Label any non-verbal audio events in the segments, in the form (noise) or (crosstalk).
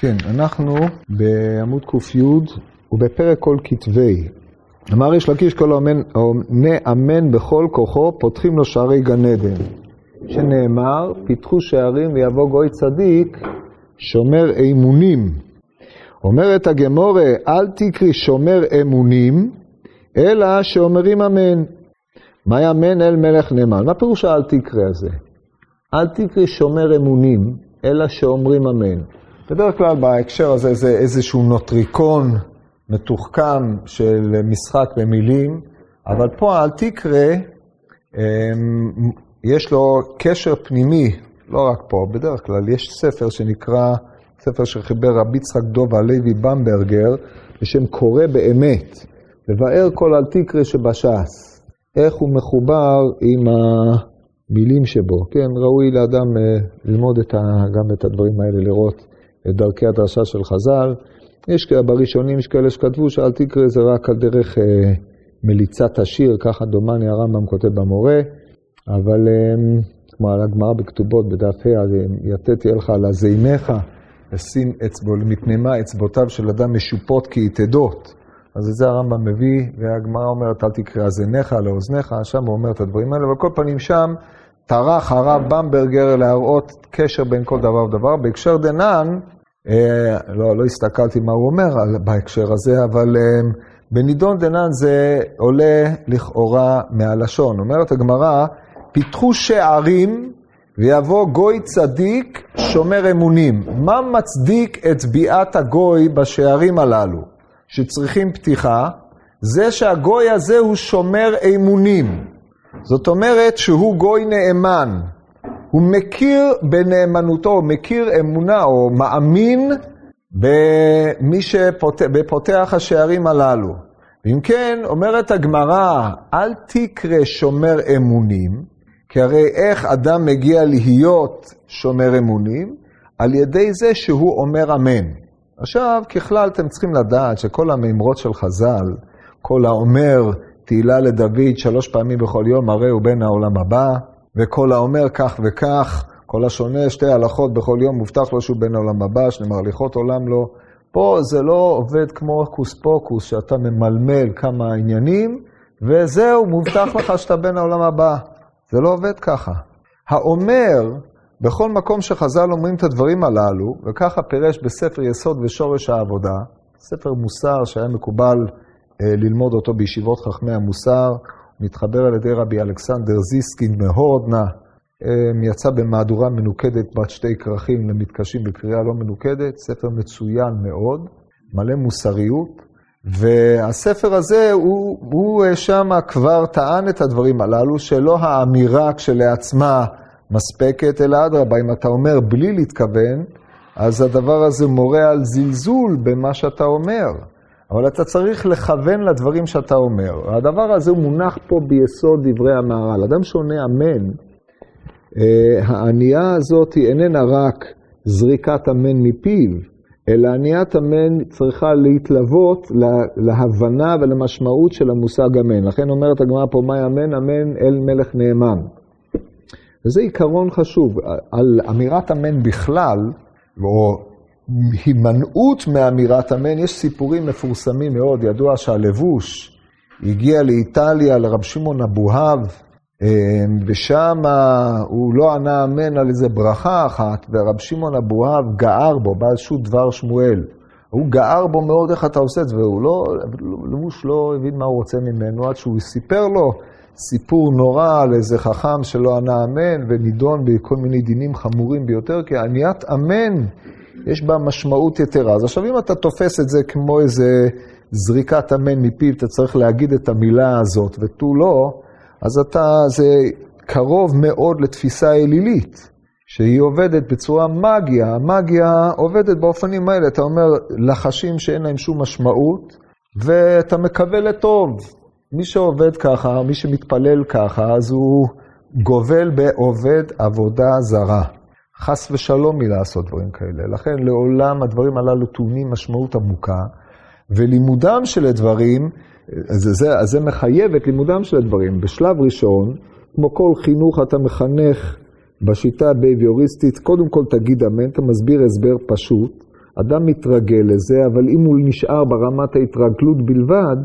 כן, אנחנו בעמוד ק"י ובפרק כל כתבי. אמר יש לקיש כל העונה אמן בכל כוחו, פותחים לו שערי גן עדן. שנאמר, פיתחו שערים ויבוא גוי צדיק, שומר אמונים. אומרת הגמורה, אל תקרי שומר אמונים, אלא שאומרים אמן. מה יאמן אל מלך נאמן? מה פירוש האל תקרי הזה? אל תקרי שומר אמונים, אלא שאומרים אמן. בדרך כלל בהקשר הזה זה איזשהו נוטריקון מתוחכם של משחק במילים, אבל פה אל תקרא, יש לו קשר פנימי, לא רק פה, בדרך כלל יש ספר שנקרא, ספר שחיבר רבי יצחק דוב הלוי במברגר, בשם קורא באמת, לבאר כל אל תקרא שבש"ס, איך הוא מחובר עם המילים שבו. כן, ראוי לאדם ללמוד את ה, גם את הדברים האלה, לראות את דרכי הדרשה של חז"ל. יש כאלה, בראשונים יש כאלה שכתבו שאל תקרא זה רק על דרך אה, מליצת השיר, ככה דומני הרמב"ם כותב במורה, אבל אה, כמו על הגמרא בכתובות בדף ה', יתתי לך על הזיניך, לשים אצבו, מפני מה אצבעותיו של אדם משופות כיתדות. אז את זה הרמב"ם מביא, והגמרא אומרת, אל תקרא זיניך לאוזניך, שם הוא אומר את הדברים האלה, אבל כל פנים שם טרח הרב במברגר להראות קשר בין כל דבר ודבר. בהקשר דנן, אה, לא, לא הסתכלתי מה הוא אומר בהקשר הזה, אבל אה, בנידון דנן זה עולה לכאורה מהלשון. אומרת הגמרא, פיתחו שערים ויבוא גוי צדיק שומר אמונים. מה מצדיק את ביאת הגוי בשערים הללו, שצריכים פתיחה? זה שהגוי הזה הוא שומר אמונים. זאת אומרת שהוא גוי נאמן. הוא מכיר בנאמנותו, מכיר אמונה או מאמין במי שפותח השערים הללו. ואם כן, אומרת הגמרא, אל תקרא שומר אמונים, כי הרי איך אדם מגיע להיות שומר אמונים? על ידי זה שהוא אומר אמן. עכשיו, ככלל אתם צריכים לדעת שכל המימרות של חז"ל, כל האומר תהילה לדוד שלוש פעמים בכל יום, הרי הוא בן העולם הבא, וכל האומר כך וכך, כל השונה שתי הלכות בכל יום, מובטח לו שהוא בן העולם הבא, שנאמר הליכות עולם לו. פה זה לא עובד כמו קוס פוקוס, שאתה ממלמל כמה עניינים, וזהו, מובטח לך שאתה בן העולם הבא. זה לא עובד ככה. האומר, בכל מקום שחז"ל אומרים את הדברים הללו, וככה פירש בספר יסוד ושורש העבודה, ספר מוסר שהיה מקובל ללמוד אותו בישיבות חכמי המוסר, מתחבר על ידי רבי אלכסנדר זיסקין מהורדנה, אה, יצא במהדורה מנוקדת בת שתי כרכים למתקשים בקריאה לא מנוקדת, ספר מצוין מאוד, מלא מוסריות, והספר הזה, הוא, הוא אה, שם כבר טען את הדברים הללו, שלא האמירה כשלעצמה מספקת, אלא אדרבה, אם אתה אומר בלי להתכוון, אז הדבר הזה מורה על זלזול במה שאתה אומר. אבל אתה צריך לכוון לדברים שאתה אומר. הדבר הזה מונח פה ביסוד דברי המהר"ל. אדם שעונה אמן, אה, הענייה הזאת היא איננה רק זריקת אמן מפיו, אלא עניית אמן צריכה להתלוות להבנה ולמשמעות של המושג אמן. לכן אומרת הגמרא פה, מה אמן? אמן אל מלך נאמן. וזה עיקרון חשוב. על אמירת אמן בכלל, או הימנעות מאמירת אמן, יש סיפורים מפורסמים מאוד, ידוע שהלבוש הגיע לאיטליה לרב שמעון אבוהב, אמ, ושם הוא לא ענה אמן על איזה ברכה אחת, ורב שמעון אבוהב גער בו, בא איזשהו דבר שמואל. הוא גער בו מאוד איך אתה עושה את זה, והוא לא, לבוש לא הבין מה הוא רוצה ממנו, עד שהוא סיפר לו סיפור נורא על איזה חכם שלא ענה אמן, ונידון בכל מיני דינים חמורים ביותר, כי עניית אמן יש בה משמעות יתרה. אז עכשיו אם אתה תופס את זה כמו איזה זריקת אמן מפיו, אתה צריך להגיד את המילה הזאת ותו לא, אז אתה, זה קרוב מאוד לתפיסה אלילית, שהיא עובדת בצורה מגיה. המגיה עובדת באופנים האלה, אתה אומר לחשים שאין להם שום משמעות, ואתה מקווה לטוב. מי שעובד ככה, מי שמתפלל ככה, אז הוא גובל בעובד עבודה זרה. חס ושלום מלעשות דברים כאלה. לכן לעולם הדברים הללו טעונים משמעות עמוקה, ולימודם של הדברים, זה, זה, זה מחייב את לימודם של הדברים. בשלב ראשון, כמו כל חינוך אתה מחנך בשיטה הבייביוריסטית, קודם כל תגיד אמן, אתה מסביר הסבר פשוט, אדם מתרגל לזה, אבל אם הוא נשאר ברמת ההתרגלות בלבד,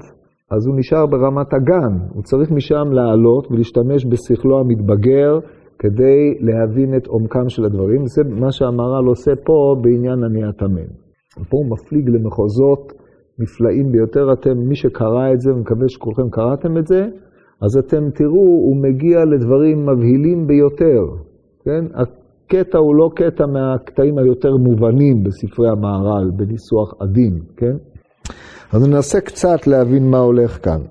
אז הוא נשאר ברמת הגן. הוא צריך משם לעלות ולהשתמש בשכלו המתבגר כדי להבין את עומקם של הדברים. זה מה שהמהר"ל עושה פה בעניין עניית המן. פה הוא מפליג למחוזות נפלאים ביותר. אתם, מי שקרא את זה, ומקווה שכולכם קראתם את זה, אז אתם תראו, הוא מגיע לדברים מבהילים ביותר. כן? הקטע הוא לא קטע מהקטעים היותר מובנים בספרי המהר"ל, בניסוח עדין, כן? אז ננסה קצת להבין מה הולך כאן.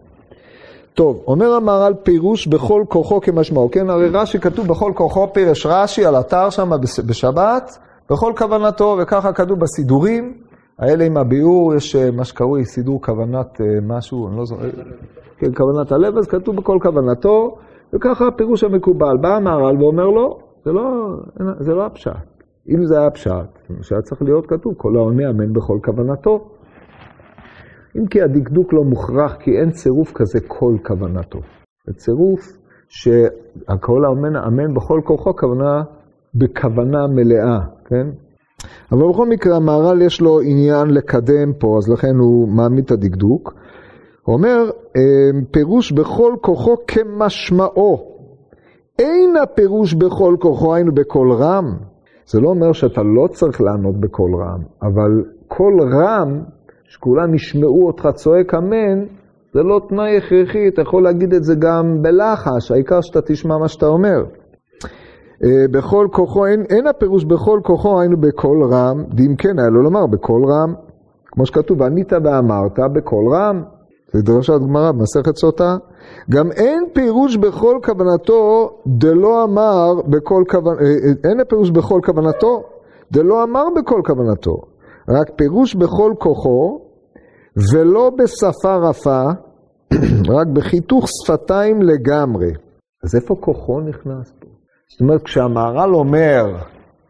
טוב, אומר המהר"ל פירוש בכל כוחו כמשמעו, כן? הרי רש"י כתוב בכל כוחו, פירש רש"י על אתר שם בשבת, בכל כוונתו, וככה כתוב בסידורים. האלה עם הביאור, יש אה, מה שקרוי סידור כוונת אה, משהו, אני לא זוכר, כן, כוונת הלב, אז כתוב בכל כוונתו, וככה הפירוש המקובל. בא המהר"ל ואומר לו, זה לא, זה לא הפשט. אם זה היה פשט, שהיה צריך להיות כתוב, כל העונה אמן בכל כוונתו. אם כי הדקדוק לא מוכרח, כי אין צירוף כזה כל כוונתו. זה צירוף שהכל האמן אמן בכל כוחו, כוונה בכוונה מלאה, כן? אבל בכל מקרה, המהר"ל יש לו עניין לקדם פה, אז לכן הוא מעמיד את הדקדוק. הוא אומר, אמ, פירוש בכל כוחו כמשמעו. אין הפירוש בכל כוחו, היינו בקול רם. זה לא אומר שאתה לא צריך לענות בקול רם, אבל קול רם, שכולם ישמעו אותך צועק אמן, זה לא תנאי הכרחי, אתה יכול להגיד את זה גם בלחש, העיקר שאתה תשמע מה שאתה אומר. אה, בכל כוחו, אין, אין הפירוש בכל כוחו, היינו בקול רם, דאם כן היה לו לומר בקול רם. כמו שכתוב, ענית ואמרת בקול רם. זה דרשת גמרא במסכת סוטה. גם אין פירוש בכל כוונתו דלא אמר בכל כוונתו, אה, אה, אין הפירוש בכל כוונתו דלא אמר בכל כוונתו, רק פירוש בכל כוחו ולא בשפה רפה, (clears throat) רק בחיתוך שפתיים לגמרי. אז איפה כוחו נכנס פה? זאת אומרת, כשהמהר"ל אומר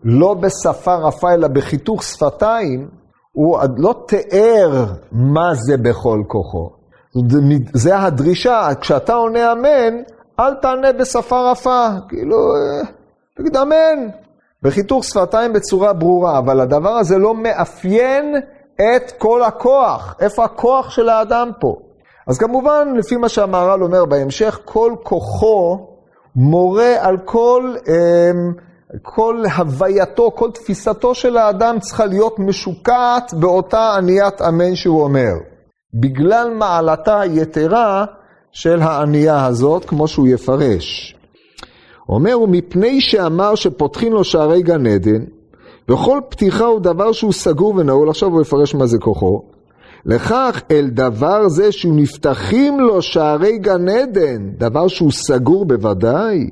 לא בשפה רפה אלא בחיתוך שפתיים, הוא לא תיאר מה זה בכל כוחו. זה הדרישה, כשאתה עונה אמן, אל תענה בשפה רפה, כאילו, אה, תגיד אמן, בחיתוך שפתיים בצורה ברורה, אבל הדבר הזה לא מאפיין את כל הכוח, איפה הכוח של האדם פה. אז כמובן, לפי מה שהמהר"ל אומר בהמשך, כל כוחו מורה על כל, אמ, כל הווייתו, כל תפיסתו של האדם צריכה להיות משוקעת באותה עניית אמן שהוא אומר. בגלל מעלתה היתרה של הענייה הזאת, כמו שהוא יפרש. אומר הוא, מפני שאמר שפותחים לו שערי גן עדן, וכל פתיחה הוא דבר שהוא סגור ונעול, עכשיו הוא יפרש מה זה כוחו. לכך אל דבר זה שנפתחים לו שערי גן עדן, דבר שהוא סגור בוודאי,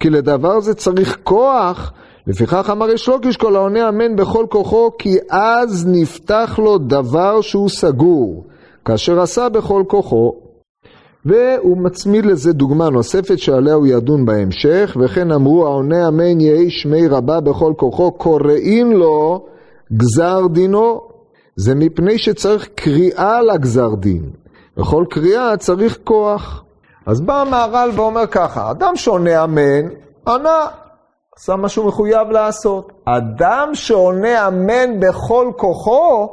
כי לדבר זה צריך כוח, לפיכך אמר יש לוקיש כל העונה אמן בכל כוחו, כי אז נפתח לו דבר שהוא סגור. כאשר עשה בכל כוחו. והוא מצמיד לזה דוגמה נוספת שעליה הוא ידון בהמשך, וכן אמרו העונה אמן יהי שמי רבה בכל כוחו, קוראין לו גזר דינו. זה מפני שצריך קריאה לגזר דין. בכל קריאה צריך כוח. אז בא המהר"ל ואומר ככה, אדם שעונה אמן, ענה, עשה מה שהוא מחויב לעשות. אדם שעונה אמן בכל כוחו,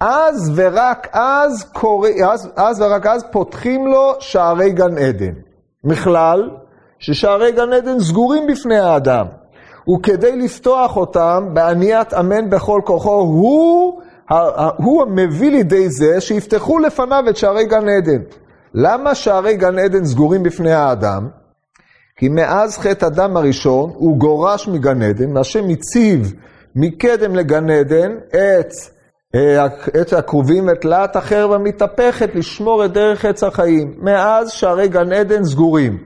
אז ורק אז, קורא, אז, אז ורק אז פותחים לו שערי גן עדן. מכלל, ששערי גן עדן סגורים בפני האדם. וכדי לפתוח אותם בעניית אמן בכל כוחו, הוא, הוא המביא לידי זה שיפתחו לפניו את שערי גן עדן. למה שערי גן עדן סגורים בפני האדם? כי מאז חטא אדם הראשון הוא גורש מגן עדן, והשם הציב מקדם לגן עדן את את הכרובים את להט החרב המתהפכת לשמור את דרך עץ החיים. מאז שערי גן עדן סגורים.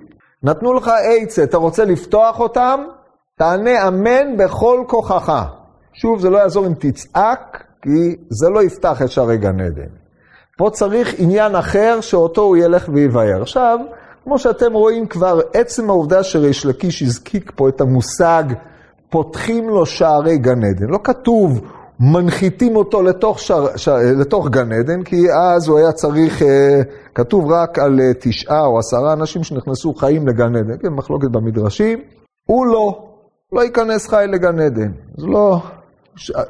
נתנו לך עצה, אתה רוצה לפתוח אותם? תענה אמן בכל כוחך. שוב, זה לא יעזור אם תצעק, כי זה לא יפתח את שערי גן עדן. פה צריך עניין אחר שאותו הוא ילך ויבאר. עכשיו, כמו שאתם רואים כבר, עצם העובדה שריש לקיש הזקיק פה את המושג פותחים לו שערי גן עדן. לא כתוב מנחיתים אותו לתוך, שר, שר, לתוך גן עדן, כי אז הוא היה צריך, אה, כתוב רק על אה, תשעה או עשרה אנשים שנכנסו חיים לגן עדן, כן, מחלוקת במדרשים, הוא לא, לא ייכנס חי לגן עדן. אז לא,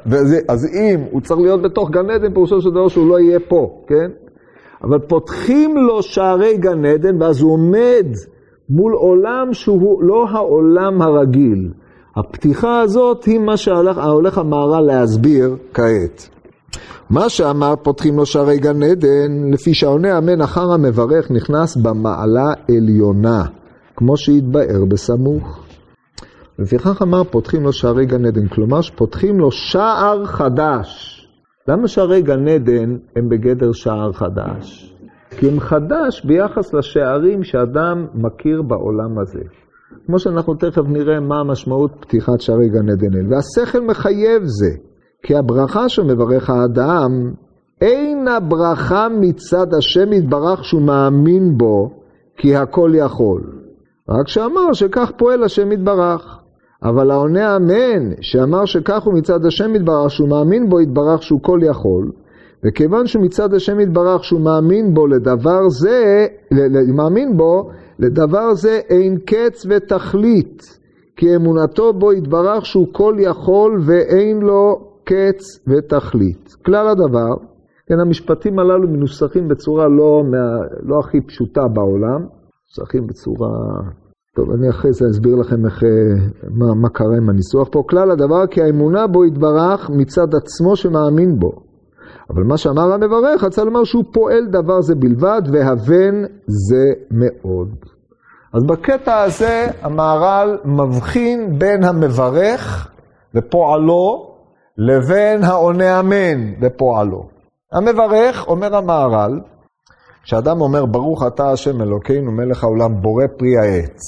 וזה, אז אם הוא צריך להיות בתוך גן עדן, פירושו של דבר שהוא לא יהיה פה, כן? אבל פותחים לו שערי גן עדן, ואז הוא עומד מול עולם שהוא לא העולם הרגיל. הפתיחה הזאת היא מה שהולך המהר"ל להסביר כעת. מה שאמר פותחים לו שערי גן עדן, לפי שהעונה אמן אחר המברך נכנס במעלה עליונה, כמו שהתבאר בסמוך. לפיכך אמר פותחים לו שערי גן עדן, כלומר שפותחים לו שער חדש. למה שערי גן עדן הם בגדר שער חדש? כי הם חדש ביחס לשערים שאדם מכיר בעולם הזה. כמו שאנחנו תכף נראה מה המשמעות פתיחת שערי גן עדן. והשכל מחייב זה, כי הברכה שמברך האדם אין הברכה מצד השם יתברך שהוא מאמין בו, כי הכל יכול. רק שאמר שכך פועל השם יתברך. אבל העונה אמן, שאמר שכך הוא מצד השם יתברך, שהוא מאמין בו יתברך שהוא כל יכול, וכיוון שמצד השם יתברך שהוא מאמין בו לדבר זה, מאמין בו, לדבר זה אין קץ ותכלית, כי אמונתו בו יתברך שהוא כל יכול ואין לו קץ ותכלית. כלל הדבר, כן, המשפטים הללו מנוסחים בצורה לא, מה, לא הכי פשוטה בעולם, מנוסחים בצורה טוב, אני אחרי זה אסביר לכם איך, אה, מה, מה קרה עם הניסוח פה. כלל הדבר כי האמונה בו יתברך מצד עצמו שמאמין בו. אבל מה שאמר המברך, רצה לומר שהוא פועל דבר זה בלבד, והבן זה מאוד. אז בקטע הזה המהר"ל מבחין בין המברך ופועלו לבין העונה אמן בפועלו. המברך, אומר המהר"ל, כשאדם אומר ברוך אתה השם אלוקינו מלך העולם בורא פרי העץ,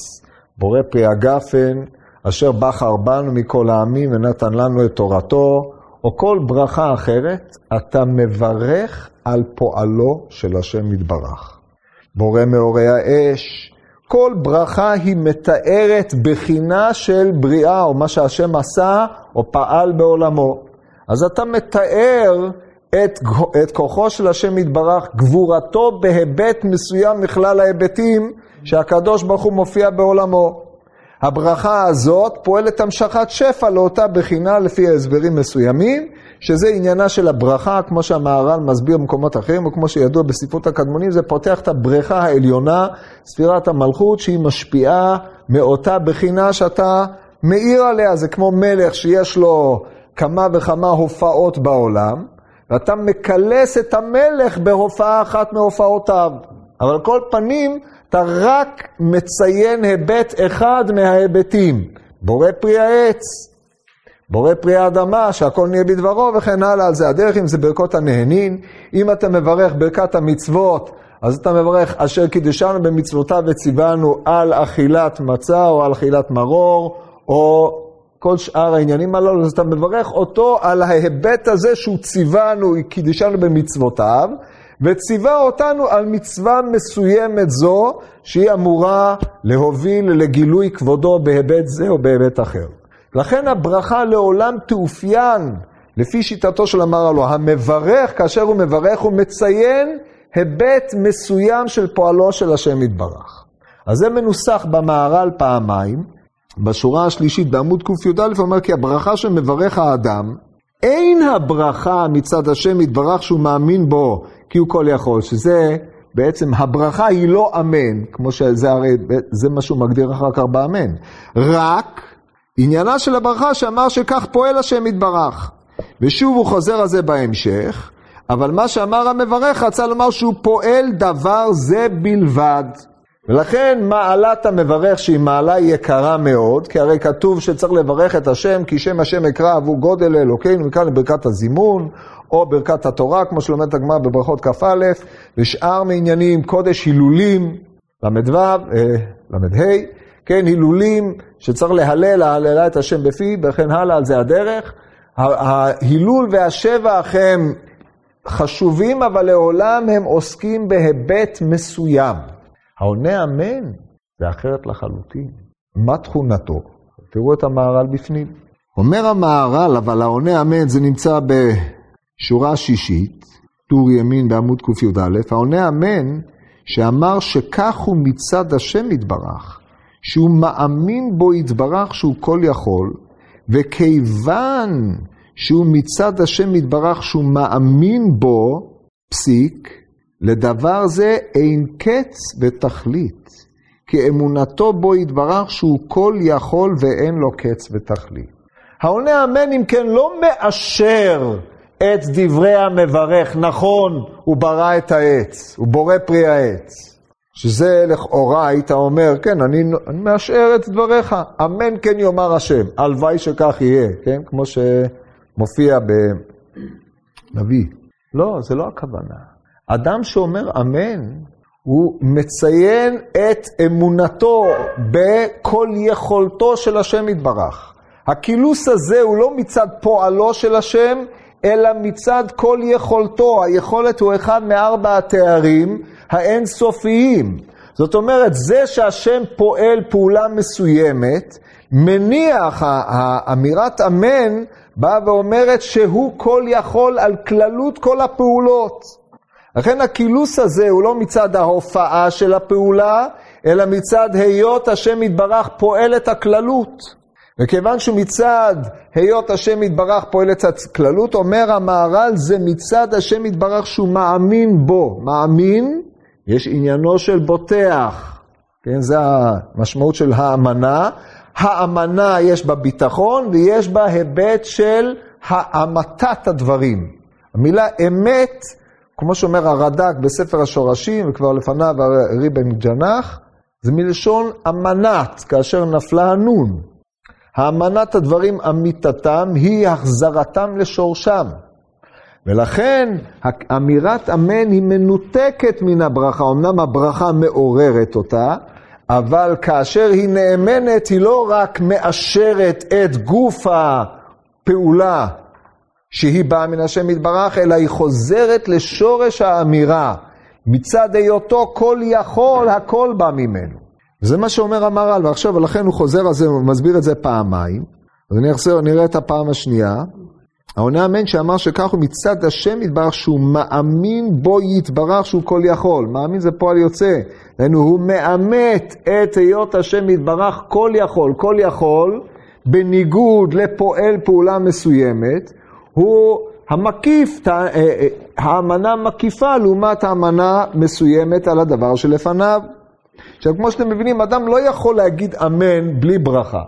בורא פרי הגפן, אשר בחר בנו מכל העמים ונתן לנו את תורתו, או כל ברכה אחרת, אתה מברך על פועלו של השם יתברך. בורא מאורי האש, כל ברכה היא מתארת בחינה של בריאה, או מה שהשם עשה, או פעל בעולמו. אז אתה מתאר את, את כוחו של השם יתברך, גבורתו בהיבט מסוים מכלל ההיבטים שהקדוש ברוך הוא מופיע בעולמו. הברכה הזאת פועלת המשכת שפע לאותה בחינה לפי הסברים מסוימים, שזה עניינה של הברכה, כמו שהמהר"ל מסביר במקומות אחרים, או כמו שידוע בספרות הקדמונים, זה פותח את הבריכה העליונה, ספירת המלכות, שהיא משפיעה מאותה בחינה שאתה מאיר עליה, זה כמו מלך שיש לו כמה וכמה הופעות בעולם, ואתה מקלס את המלך בהופעה אחת מהופעותיו. אבל על כל פנים, אתה רק מציין היבט אחד מההיבטים. בורא פרי העץ, בורא פרי האדמה, שהכל נהיה בדברו וכן הלאה. על זה הדרך, אם זה ברכות הנהנין. אם אתה מברך ברכת המצוות, אז אתה מברך אשר קידשנו במצוותיו וציוונו על אכילת מצה או על אכילת מרור, או כל שאר העניינים הללו, אז אתה מברך אותו על ההיבט הזה שהוא ציוונו, קידשנו במצוותיו, וציווה אותנו על מצווה מסוימת זו, שהיא אמורה להוביל לגילוי כבודו בהיבט זה או בהיבט אחר. לכן הברכה לעולם תאופיין, לפי שיטתו של אמר הלוא, המברך, כאשר הוא מברך, הוא מציין היבט מסוים של פועלו של השם יתברך. אז זה מנוסח במהר"ל פעמיים. בשורה השלישית בעמוד קי"א אומר כי הברכה שמברך האדם, אין הברכה מצד השם יתברך שהוא מאמין בו כי הוא כל יכול, שזה בעצם הברכה היא לא אמן, כמו שזה הרי, זה מה שהוא מגדיר אחר כך באמן, רק עניינה של הברכה שאמר שכך פועל השם יתברך. ושוב הוא חוזר על זה בהמשך, אבל מה שאמר המברך רצה לומר שהוא פועל דבר זה בלבד. ולכן מעלת המברך שהיא מעלה יקרה מאוד, כי הרי כתוב שצריך לברך את השם, כי שם השם אקרא עבור גודל אלוקינו, מכאן לברכת הזימון, או ברכת התורה, כמו שלומדת הגמרא בברכות כ"א, ושאר מעניינים, קודש הילולים, ל"ו, אה, ל"ה, כן, הילולים שצריך להלל, להללה את השם בפי, וכן הלאה, על זה הדרך. ההילול והשבח הם חשובים, אבל לעולם הם עוסקים בהיבט מסוים. העונה אמן זה אחרת לחלוטין. מה תכונתו? תראו את המהר"ל בפנים. אומר המהר"ל, אבל העונה אמן זה נמצא בשורה שישית, טור ימין בעמוד קי"א, העונה אמן שאמר שכך הוא מצד השם יתברך, שהוא מאמין בו יתברך שהוא כל יכול, וכיוון שהוא מצד השם יתברך שהוא מאמין בו, פסיק, לדבר זה אין קץ ותכלית, כי אמונתו בו יתברך שהוא כל יכול ואין לו קץ ותכלית. העונה אמן אם כן לא מאשר את דברי המברך, נכון, הוא ברא את העץ, הוא בורא פרי העץ. שזה לכאורה היית אומר, כן, אני, אני מאשר את דבריך, אמן כן יאמר השם, הלוואי שכך יהיה, כן, כמו שמופיע בנביא. לא, זה לא הכוונה. אדם שאומר אמן, הוא מציין את אמונתו בכל יכולתו של השם יתברך. הכילוס הזה הוא לא מצד פועלו של השם, אלא מצד כל יכולתו. היכולת הוא אחד מארבע התארים האינסופיים. זאת אומרת, זה שהשם פועל פעולה מסוימת, מניח, האמירת אמן באה ואומרת שהוא כל יכול על כללות כל הפעולות. לכן הכילוס הזה הוא לא מצד ההופעה של הפעולה, אלא מצד היות השם יתברך פועל את הכללות. וכיוון שמצד היות השם יתברך פועל את הכללות, אומר המהר"ל, זה מצד השם יתברך שהוא מאמין בו. מאמין, יש עניינו של בוטח. כן, זה המשמעות של האמנה. האמנה יש בה ביטחון ויש בה היבט של האמתת הדברים. המילה אמת, כמו שאומר הרד"ק בספר השורשים, וכבר לפניו ריבן ג'נח, זה מלשון אמנת, כאשר נפלה הנון. האמנת הדברים אמיתתם היא החזרתם לשורשם. ולכן אמירת אמן היא מנותקת מן הברכה. אמנם הברכה מעוררת אותה, אבל כאשר היא נאמנת, היא לא רק מאשרת את גוף הפעולה שהיא באה מן השם יתברך, אלא היא חוזרת לשורש האמירה. מצד היותו כל יכול, הכל בא ממנו. זה מה שאומר המהר"ל, ועכשיו, ולכן הוא חוזר על זה, הוא מסביר את זה פעמיים. אז אני אחזור, נראה את הפעם השנייה. העונה אמן שאמר שכך הוא מצד השם יתברך שהוא מאמין בו יתברך שהוא כל יכול. מאמין זה פועל יוצא. דהיינו, הוא מאמת את היות השם יתברך כל יכול. כל יכול, בניגוד לפועל פעולה מסוימת, הוא המקיף, אה, אה, האמנה מקיפה לעומת האמנה מסוימת על הדבר שלפניו. עכשיו, כמו שאתם מבינים, אדם לא יכול להגיד אמן בלי ברכה.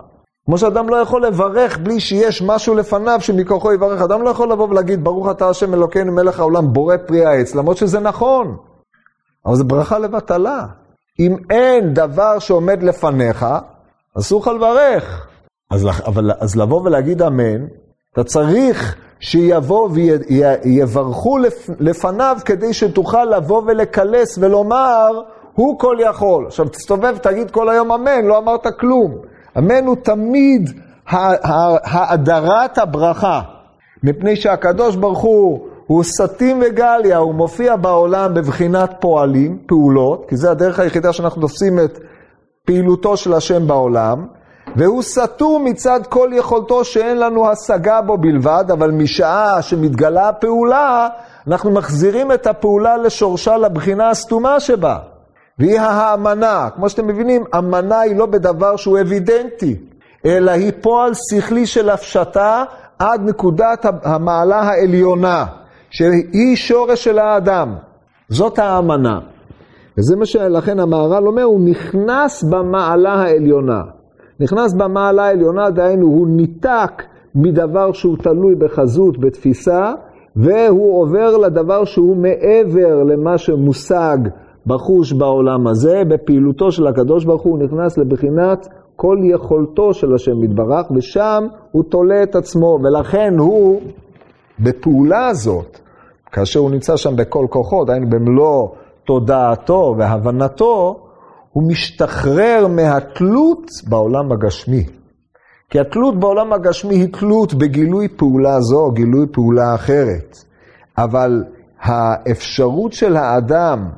כמו שאדם לא יכול לברך בלי שיש משהו לפניו שמכוחו יברך. אדם לא יכול לבוא ולהגיד, ברוך אתה השם אלוקינו מלך העולם, בורא פרי העץ, למרות שזה נכון. אבל זה ברכה לבטלה. אם אין דבר שעומד לפניך, אסור לך לברך. אז, אבל, אז לבוא ולהגיד אמן, אתה צריך שיבוא ויברכו לפניו כדי שתוכל לבוא ולקלס ולומר, הוא כל יכול. עכשיו תסתובב, תגיד כל היום אמן, לא אמרת כלום. אמן הוא תמיד האדרת הברכה, מפני שהקדוש ברוך הוא הוא סטים וגליה, הוא מופיע בעולם בבחינת פועלים, פעולות, כי זה הדרך היחידה שאנחנו תופסים את פעילותו של השם בעולם, והוא סתום מצד כל יכולתו שאין לנו השגה בו בלבד, אבל משעה שמתגלה הפעולה, אנחנו מחזירים את הפעולה לשורשה לבחינה הסתומה שבה. והיא האמנה. כמו שאתם מבינים, אמנה היא לא בדבר שהוא אבידנטי, אלא היא פועל שכלי של הפשטה עד נקודת המעלה העליונה, שהיא שורש של האדם. זאת האמנה. וזה מה שלכן המהר"ל אומר, הוא נכנס במעלה העליונה. נכנס במעלה העליונה, דהיינו, הוא ניתק מדבר שהוא תלוי בחזות, בתפיסה, והוא עובר לדבר שהוא מעבר למה שמושג בחוש בעולם הזה, בפעילותו של הקדוש ברוך הוא נכנס לבחינת כל יכולתו של השם יתברך, ושם הוא תולה את עצמו, ולכן הוא, בפעולה הזאת, כאשר הוא נמצא שם בכל כוחו, דהיינו במלוא תודעתו והבנתו, הוא משתחרר מהתלות בעולם הגשמי. כי התלות בעולם הגשמי היא תלות בגילוי פעולה זו, גילוי פעולה אחרת. אבל האפשרות של האדם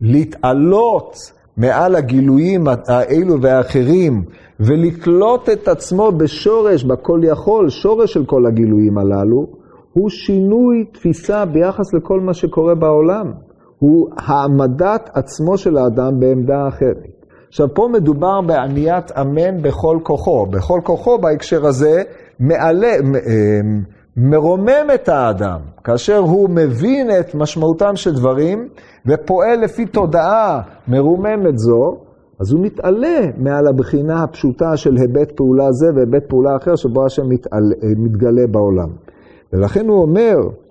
להתעלות מעל הגילויים האלו והאחרים ולקלוט את עצמו בשורש, בכל יכול, שורש של כל הגילויים הללו, הוא שינוי תפיסה ביחס לכל מה שקורה בעולם. הוא העמדת עצמו של האדם בעמדה אחרת. עכשיו, פה מדובר בעניית אמן בכל כוחו. בכל כוחו בהקשר הזה מעלה, מרומם את האדם, כאשר הוא מבין את משמעותם של דברים ופועל לפי תודעה מרוממת זו, אז הוא מתעלה מעל הבחינה הפשוטה של היבט פעולה זה והיבט פעולה אחר שבו השם מתעלה, מתגלה בעולם. ולכן הוא אומר, אה,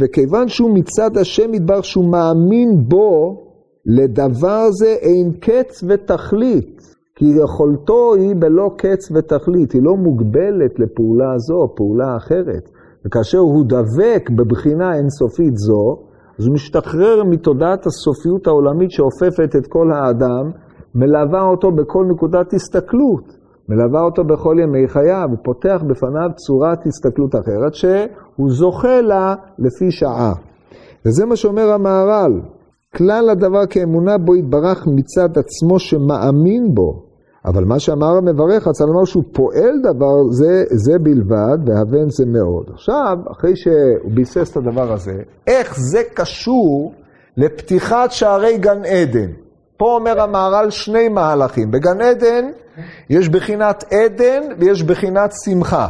וכיוון שהוא מצד השם ידבר שהוא מאמין בו, לדבר זה אין קץ ותכלית. כי יכולתו היא בלא קץ ותכלית, היא לא מוגבלת לפעולה זו פעולה אחרת. וכאשר הוא דבק בבחינה אינסופית זו, אז הוא משתחרר מתודעת הסופיות העולמית שאופפת את כל האדם, מלווה אותו בכל נקודת הסתכלות, מלווה אותו בכל ימי חייו, ופותח בפניו צורת הסתכלות אחרת שהוא זוכה לה לפי שעה. וזה מה שאומר המהר"ל, כלל הדבר כאמונה בו יתברך מצד עצמו שמאמין בו. אבל מה שאמר המברך, רצה לומר שהוא פועל דבר זה, זה בלבד, והבן זה מאוד. עכשיו, אחרי שהוא ביסס את הדבר הזה, איך זה קשור לפתיחת שערי גן עדן? פה אומר המהר"ל שני מהלכים. בגן עדן יש בחינת עדן ויש בחינת שמחה.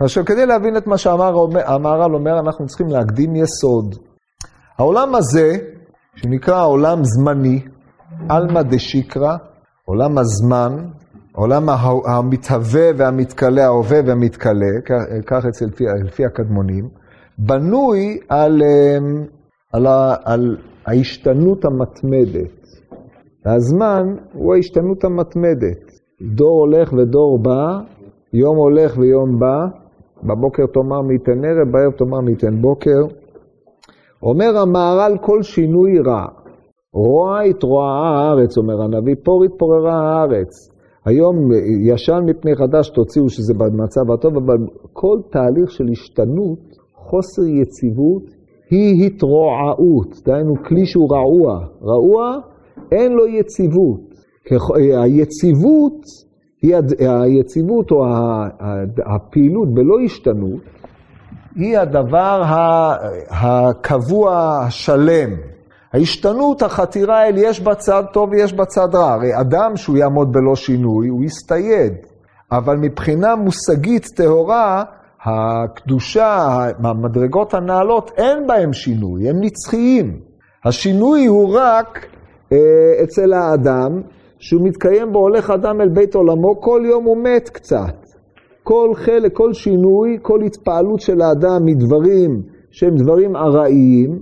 עכשיו, כדי להבין את מה שהמהר"ל אומר, אנחנו צריכים להקדים יסוד. העולם הזה, שנקרא עולם זמני, עלמא דשיקרא, עולם הזמן, עולם המתהווה והמתכלה, ההווה והמתכלה, כך אצל לפי, לפי הקדמונים, בנוי על, אמ, על, על ההשתנות המתמדת. והזמן הוא ההשתנות המתמדת. דור הולך ודור בא, יום הולך ויום בא, בבוקר תאמר מי ייתן ערב, בערב תאמר מי ייתן בוקר. אומר המהר"ל כל שינוי רע. רוע התרועה הארץ, אומר הנביא, פור התפוררה הארץ. היום ישן מפני חדש תוציאו שזה במצב הטוב, אבל כל תהליך של השתנות, חוסר יציבות, היא התרועעות. דהיינו, כלי שהוא רעוע. רעוע, אין לו יציבות. היציבות, היא, היציבות או הפעילות בלא השתנות, היא הדבר הקבוע, השלם. ההשתנות, החתירה אל יש בה צד טוב ויש בה צד רע. הרי אדם שהוא יעמוד בלא שינוי, הוא יסתייד. אבל מבחינה מושגית טהורה, הקדושה, המדרגות הנעלות, אין בהם שינוי, הם נצחיים. השינוי הוא רק אה, אצל האדם, שהוא מתקיים בו, הולך אדם אל בית עולמו, כל יום הוא מת קצת. כל חלק, כל שינוי, כל התפעלות של האדם מדברים שהם דברים ארעיים,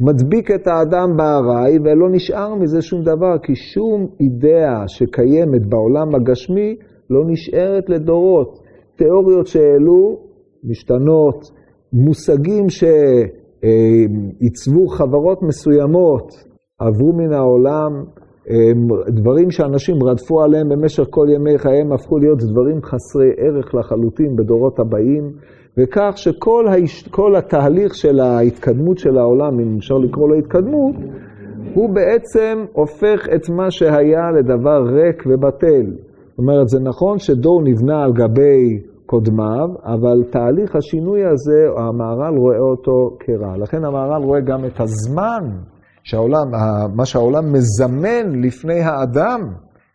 מדביק את האדם בארעי, ולא נשאר מזה שום דבר, כי שום אידאה שקיימת בעולם הגשמי לא נשארת לדורות. תיאוריות שהעלו משתנות, מושגים שעיצבו חברות מסוימות עברו מן העולם, דברים שאנשים רדפו עליהם במשך כל ימי חייהם הפכו להיות דברים חסרי ערך לחלוטין בדורות הבאים. וכך שכל ההש... התהליך של ההתקדמות של העולם, אם אפשר לקרוא לו התקדמות, הוא בעצם הופך את מה שהיה לדבר ריק ובטל. זאת אומרת, זה נכון שדור נבנה על גבי קודמיו, אבל תהליך השינוי הזה, המהר"ל רואה אותו כרע. לכן המהר"ל רואה גם את הזמן, שהעולם, מה שהעולם מזמן לפני האדם.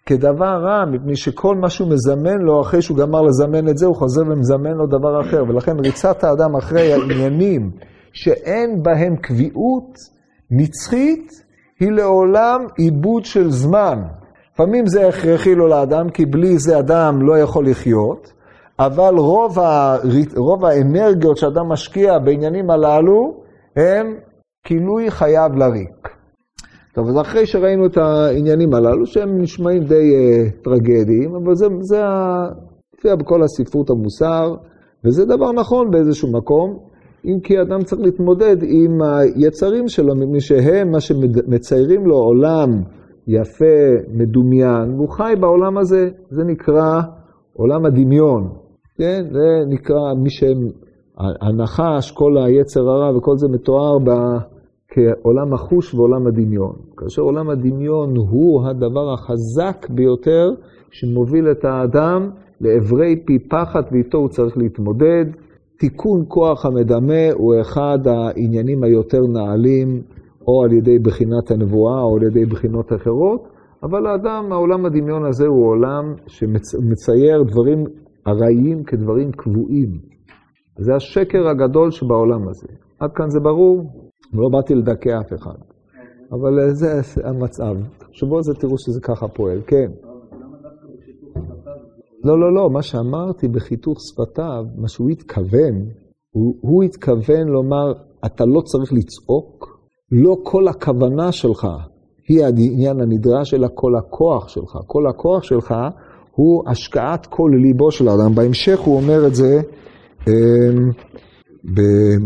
כדבר רע, מפני שכל מה שהוא מזמן לו, אחרי שהוא גמר לזמן את זה, הוא חוזר ומזמן לו דבר אחר. ולכן ריצת האדם אחרי העניינים שאין בהם קביעות נצחית, היא לעולם עיבוד של זמן. לפעמים זה הכרחי לו לאדם, כי בלי זה אדם לא יכול לחיות, אבל רוב, ה... רוב האנרגיות שאדם משקיע בעניינים הללו, הם כינוי חייו לריק. טוב, אז אחרי שראינו את העניינים הללו, שהם נשמעים די uh, טרגדיים, אבל זה, זה מופיע בכל הספרות המוסר, וזה דבר נכון באיזשהו מקום, אם כי אדם צריך להתמודד עם היצרים שלו, מפני שהם מה שמציירים לו עולם יפה, מדומיין, והוא חי בעולם הזה, זה נקרא עולם הדמיון, כן? זה נקרא מי שהם, הנחש, כל היצר הרע וכל זה מתואר ב... כעולם החוש ועולם הדמיון. כאשר עולם הדמיון הוא הדבר החזק ביותר שמוביל את האדם לעברי פי פחת ואיתו הוא צריך להתמודד. תיקון כוח המדמה הוא אחד העניינים היותר נעלים, או על ידי בחינת הנבואה או על ידי בחינות אחרות, אבל האדם, העולם הדמיון הזה הוא עולם שמצייר דברים ארעיים כדברים קבועים. זה השקר הגדול שבעולם הזה. עד כאן זה ברור, ולא באתי לדכא אף אחד. אבל אה, זה המצב. על זה, תראו שזה ככה פועל. כן. לא, לא, לא, מה שאמרתי בחיתוך שפתיו, מה שהוא התכוון, הוא, הוא התכוון לומר, אתה לא צריך לצעוק, לא כל הכוונה שלך היא העניין הנדרש, אלא כל הכוח שלך. כל הכוח שלך הוא השקעת כל ליבו של האדם. בהמשך הוא אומר את זה אמ,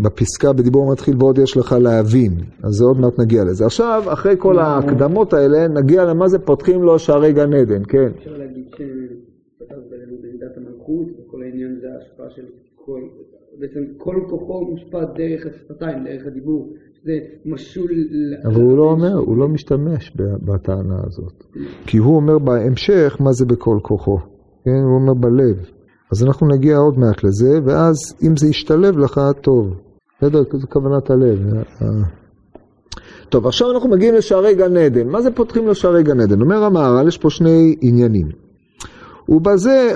בפסקה בדיבור מתחיל ועוד יש לך להבין, אז זה עוד מעט נגיע לזה. עכשיו, אחרי כל ההקדמות האלה, נגיע למה זה פותחים לו שערי גן עדן, כן. אפשר להגיד במידת המלכות, וכל העניין זה ההשפעה של כל, בעצם כל כוחו מושפע דרך השפתיים, דרך הדיבור. זה משול... אבל הוא לא אומר, הוא לא משתמש בטענה הזאת. כי הוא אומר בהמשך מה זה בכל כוחו. כן, הוא אומר בלב. אז אנחנו נגיע עוד מעט לזה, ואז אם זה ישתלב לך, טוב. בסדר? זו כוונת הלב. טוב, עכשיו אנחנו מגיעים לשערי גן עדן. מה זה פותחים לשערי גן עדן? אומר המהר"ל, יש פה שני עניינים. ובזה,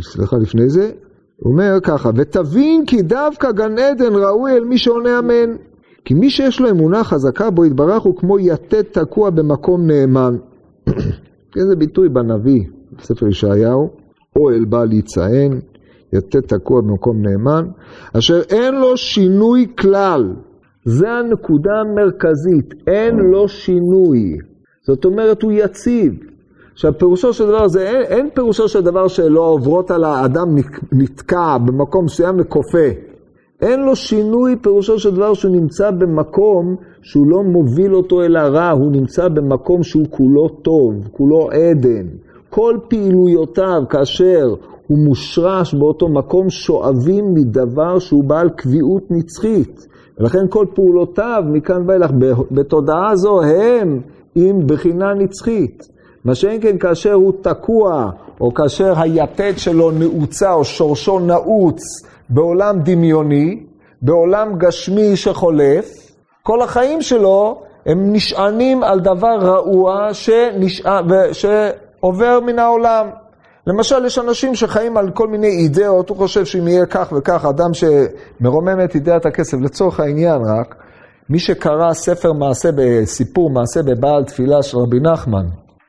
סליחה לפני זה, הוא אומר ככה, ותבין כי דווקא גן עדן ראוי אל מי שעונה אמן. כי מי שיש לו אמונה חזקה בו יתברך הוא כמו יתד תקוע במקום נאמן. (coughs) איזה ביטוי בנביא, בספר ישעיהו, אוהל בא להיצען, יתד תקוע במקום נאמן, אשר אין לו שינוי כלל. זה הנקודה המרכזית, אין לו שינוי. זאת אומרת, הוא יציב. עכשיו, פירושו של דבר, זה, אין, אין פירושו של דבר שלא עוברות על האדם נתקע במקום מסוים וכופה. אין לו שינוי, פירושו של דבר שהוא נמצא במקום שהוא לא מוביל אותו אל הרע, הוא נמצא במקום שהוא כולו טוב, כולו עדן. כל פעילויותיו, כאשר הוא מושרש באותו מקום, שואבים מדבר שהוא בעל קביעות נצחית. ולכן כל פעולותיו מכאן ואילך בתודעה זו הם עם בחינה נצחית. מה שאין כן כאשר הוא תקוע, או כאשר היתד שלו נעוצה, או שורשו נעוץ בעולם דמיוני, בעולם גשמי שחולף, כל החיים שלו הם נשענים על דבר רעוע שנשע... שעובר מן העולם. למשל, יש אנשים שחיים על כל מיני אידאות, הוא חושב שאם יהיה כך וכך, אדם שמרומם את אידאת הכסף, לצורך העניין רק, מי שקרא ספר מעשה, סיפור מעשה בבעל תפילה של רבי נחמן,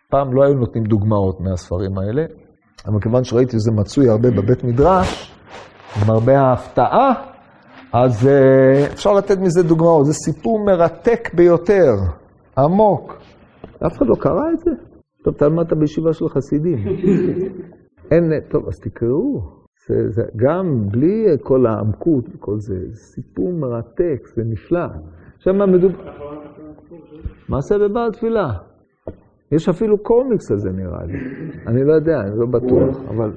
פעם לא היו נותנים דוגמאות מהספרים האלה, אבל כיוון שראיתי שזה מצוי הרבה בבית מדרש, עם הרבה ההפתעה, אז uh, אפשר לתת מזה דוגמאות. זה סיפור מרתק ביותר, עמוק. אף אחד לא קרא את זה? טוב, תלמדת בישיבה של חסידים. (laughs) אין, טוב, אז תקראו. זה, זה, גם בלי כל העמקות וכל זה, זה סיפור מרתק, זה נפלא. עכשיו מה מדובר? מעשה בבעל תפילה. יש אפילו קומיקס על זה נראה לי. אני לא יודע, אני לא בטוח, אבל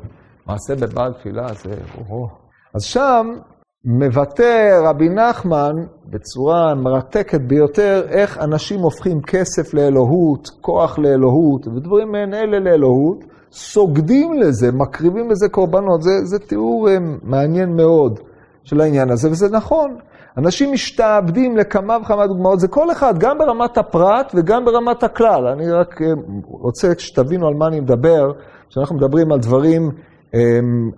מעשה בבעל תפילה זה... אז שם מבטא רבי נחמן בצורה מרתקת ביותר איך אנשים הופכים כסף לאלוהות, כוח לאלוהות ודברים מעין אלה לאלוהות, סוגדים לזה, מקריבים לזה קורבנות. זה, זה תיאור אה, מעניין מאוד של העניין הזה, וזה נכון. אנשים משתעבדים לכמה וכמה דוגמאות, זה כל אחד, גם ברמת הפרט וגם ברמת הכלל. אני רק אה, רוצה שתבינו על מה אני מדבר, כשאנחנו מדברים על דברים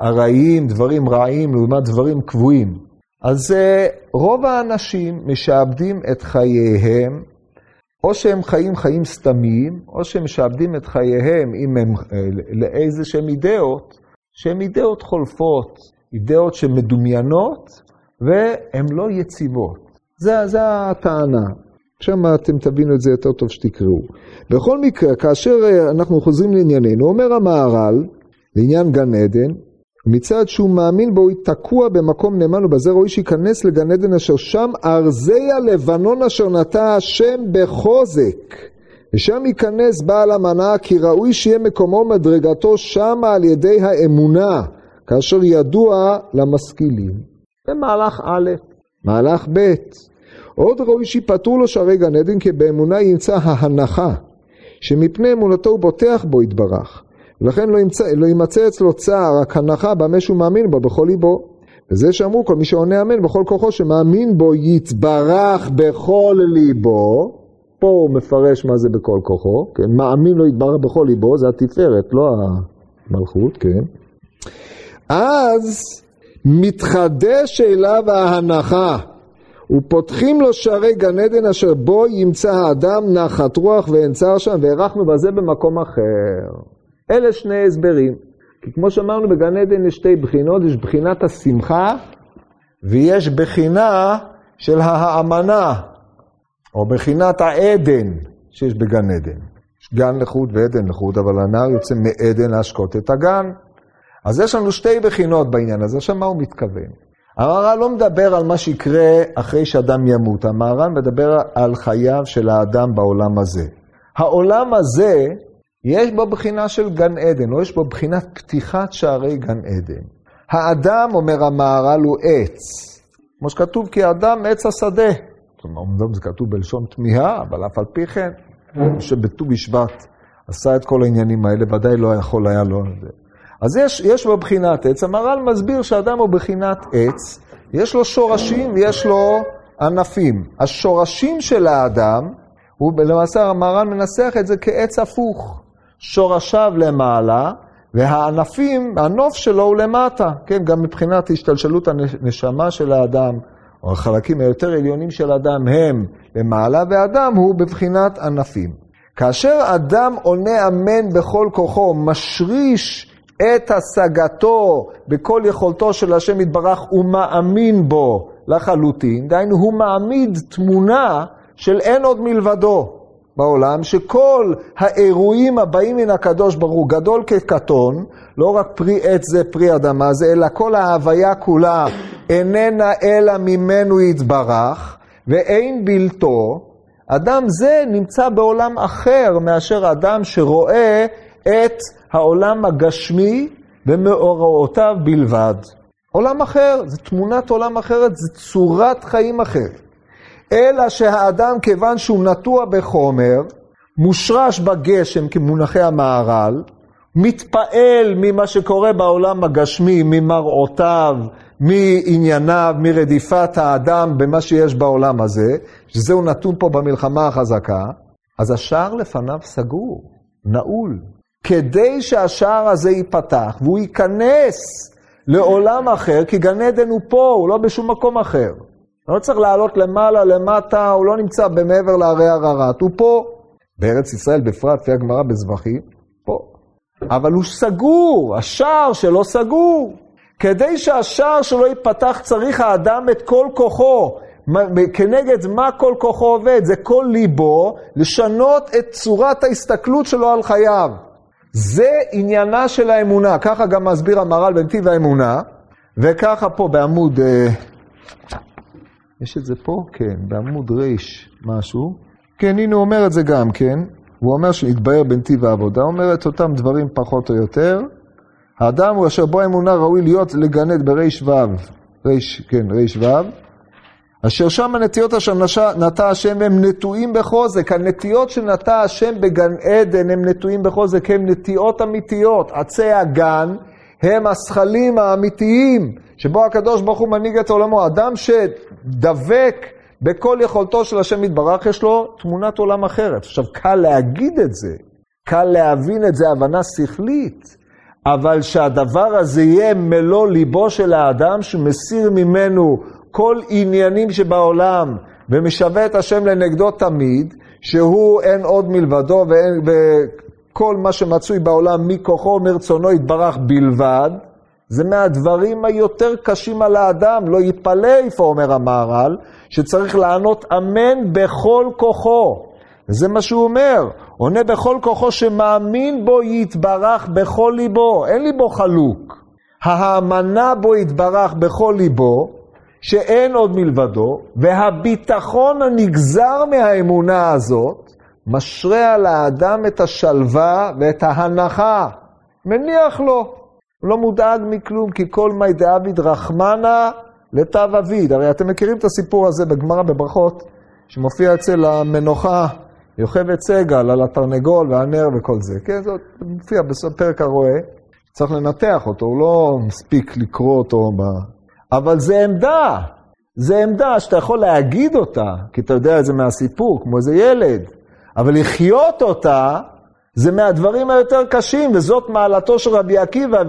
ארעיים, דברים רעים, לעומת דברים קבועים. אז אה, רוב האנשים משעבדים את חייהם, או שהם חיים חיים סתמיים, או שהם משעבדים את חייהם אם הם אה, לאיזה שהם אידאות, שהן אידאות חולפות, אידאות שמדומיינות, והן לא יציבות. זה, זה הטענה. שם אתם תבינו את זה יותר טוב שתקראו. בכל מקרה, כאשר אה, אנחנו חוזרים לענייננו, אומר המהר"ל, לעניין גן עדן, מצד שהוא מאמין בו, הוא תקוע במקום נאמן, ובזה ראוי שייכנס לגן עדן אשר שם ארזי הלבנון אשר נטע השם בחוזק. ושם ייכנס בעל המנה, כי ראוי שיהיה מקומו מדרגתו שמה על ידי האמונה, כאשר ידוע למשכילים. זה מהלך א', מהלך ב'. עוד ראוי שיפטרו לו שערי גן עדן, כי באמונה ימצא ההנחה, שמפני אמונתו הוא בוטח בו יתברך. ולכן לא, ימצא, לא יימצא אצלו צער, רק הנחה במה שהוא מאמין בו בכל ליבו. וזה שאמרו כל מי שעונה אמן בכל כוחו שמאמין בו יתברך בכל ליבו. פה הוא מפרש מה זה בכל כוחו, כן? מאמין לו יתברך בכל ליבו, זה התפארת, לא המלכות, כן? אז מתחדש אליו ההנחה, ופותחים לו שערי גן עדן אשר בו ימצא האדם נחת רוח ואין צער שם, והארכנו בזה במקום אחר. אלה שני הסברים. כי כמו שאמרנו, בגן עדן יש שתי בחינות, יש בחינת השמחה, ויש בחינה של האמנה, או בחינת העדן שיש בגן עדן. יש גן לחוד ועדן לחוד, אבל הנער יוצא מעדן להשקות את הגן. אז יש לנו שתי בחינות בעניין הזה. עכשיו, מה הוא מתכוון? המהר"ל לא מדבר על מה שיקרה אחרי שאדם ימות, המהר"ל מדבר על חייו של האדם בעולם הזה. העולם הזה, יש בו בחינה של גן עדן, או יש בו בחינת פתיחת שערי גן עדן. האדם, אומר המהר"ל, הוא עץ. כמו שכתוב, כי האדם עץ השדה. אומנם זה כתוב בלשון תמיהה, אבל אף על פי כן, שבט"ו בשבט עשה את כל העניינים האלה, ודאי לא יכול היה לו... אז יש, יש בו בחינת עץ, המהר"ל מסביר שאדם הוא בחינת עץ, יש לו שורשים ויש לו ענפים. השורשים של האדם, הוא למעשה המהר"ל מנסח את זה כעץ הפוך. שורשיו למעלה, והענפים, הנוף שלו הוא למטה, כן, גם מבחינת השתלשלות הנשמה של האדם, או החלקים היותר עליונים של האדם הם למעלה, והאדם הוא בבחינת ענפים. כאשר אדם עונה אמן בכל כוחו, משריש את השגתו בכל יכולתו של השם יתברך ומאמין בו לחלוטין, דהיינו הוא מעמיד תמונה של אין עוד מלבדו בעולם, שכל האירועים הבאים מן הקדוש ברוך הוא, גדול כקטון, לא רק פרי עץ זה פרי אדמה זה, אלא כל ההוויה כולה איננה אלא ממנו יתברך, ואין בלתו, אדם זה נמצא בעולם אחר מאשר אדם שרואה את העולם הגשמי ומאורעותיו בלבד. עולם אחר, זו תמונת עולם אחרת, זו צורת חיים אחרת. אלא שהאדם, כיוון שהוא נטוע בחומר, מושרש בגשם כמונחי המהר"ל, מתפעל ממה שקורה בעולם הגשמי, ממראותיו, מענייניו, מרדיפת האדם במה שיש בעולם הזה, שזהו נתון פה במלחמה החזקה, אז השער לפניו סגור, נעול. כדי שהשער הזה ייפתח והוא ייכנס לעולם אחר, כי גן עדן הוא פה, הוא לא בשום מקום אחר. לא צריך לעלות למעלה, למטה, הוא לא נמצא במעבר להרי הררת, הוא פה. בארץ ישראל בפרט, לפי הגמרא בזבחים, פה. אבל הוא סגור, השער שלו סגור. כדי שהשער שלו ייפתח צריך האדם את כל כוחו. כנגד מה כל כוחו עובד? זה כל ליבו לשנות את צורת ההסתכלות שלו על חייו. זה עניינה של האמונה, ככה גם מסביר המהר"ל בנתיב האמונה, וככה פה בעמוד, אה, יש את זה פה? כן, בעמוד ריש משהו. כן, הנה הוא אומר את זה גם כן, הוא אומר שנתבהר בנתיב העבודה, אומר את אותם דברים פחות או יותר. האדם הוא אשר בו האמונה ראוי להיות לגנד בריש ו', ריש, כן, ריש ו', אשר שם הנטיות אשר נטע השם הם נטועים בחוזק. הנטיות שנטע השם בגן עדן הם נטועים בחוזק, הם נטיעות אמיתיות. עצי הגן הם הזכלים האמיתיים, שבו הקדוש ברוך הוא מנהיג את עולמו. אדם שדבק בכל יכולתו של השם יתברך, יש לו תמונת עולם אחרת. עכשיו, קל להגיד את זה, קל להבין את זה, הבנה שכלית, אבל שהדבר הזה יהיה מלוא ליבו של האדם, שמסיר ממנו כל עניינים שבעולם ומשווה את השם לנגדו תמיד, שהוא אין עוד מלבדו ואין, וכל מה שמצוי בעולם מכוחו ומרצונו יתברך בלבד, זה מהדברים היותר קשים על האדם, לא יתפלא איפה אומר המהר"ל, שצריך לענות אמן בכל כוחו. וזה מה שהוא אומר, עונה בכל כוחו שמאמין בו יתברך בכל ליבו, אין ליבו חלוק. האמנה בו יתברך בכל ליבו, שאין עוד מלבדו, והביטחון הנגזר מהאמונה הזאת, משרה על האדם את השלווה ואת ההנחה, מניח לו. הוא לא מודאג מכלום, כי כל מי דאביד רחמנה לתו אביד. הרי אתם מכירים את הסיפור הזה בגמרא בברכות, שמופיע אצל המנוחה יוכבד סגל על התרנגול והנר וכל זה. כן, זה מופיע בפרק הרועה, צריך לנתח אותו, הוא לא מספיק לקרוא אותו ב... אבל זה עמדה, זה עמדה שאתה יכול להגיד אותה, כי אתה יודע את זה מהסיפור, כמו איזה ילד, אבל לחיות אותה, זה מהדברים היותר קשים, וזאת מעלתו של רבי עקיבא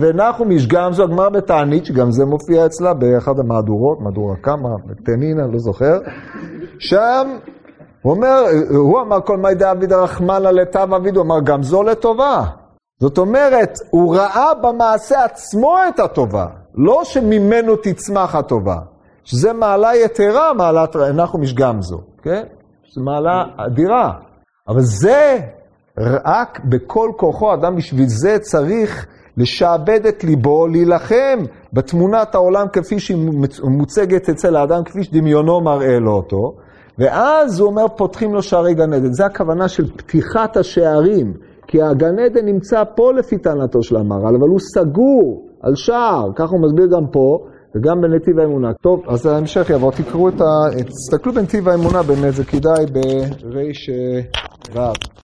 ונחום איש גמזו, הגמר בתענית, שגם זה מופיע אצלה באחד המהדורות, מהדורה כמה, בתנינה, לא זוכר. שם הוא אומר, הוא אמר כל מי דאביד הרחמנה לטב אביד, הוא אמר גם זו לטובה. זאת אומרת, הוא ראה במעשה עצמו את הטובה, לא שממנו תצמח הטובה. שזה מעלה יתרה, מעלת נחום איש גמזו, כן? זו מעלה אדירה. אבל זה רק בכל כוחו, אדם בשביל זה צריך לשעבד את ליבו, להילחם בתמונת העולם כפי שהיא מוצגת אצל האדם, כפי שדמיונו מראה לו אותו. ואז הוא אומר, פותחים לו שערי גן עדן. זה הכוונה של פתיחת השערים. כי הגן עדן נמצא פה לפי טענתו של המהר"ל, אבל הוא סגור על שער, ככה הוא מסביר גם פה, וגם בנתיב האמונה. טוב, אז ההמשך יבוא, תקראו את ה... תסתכלו בנתיב האמונה באמת, זה כדאי בריש.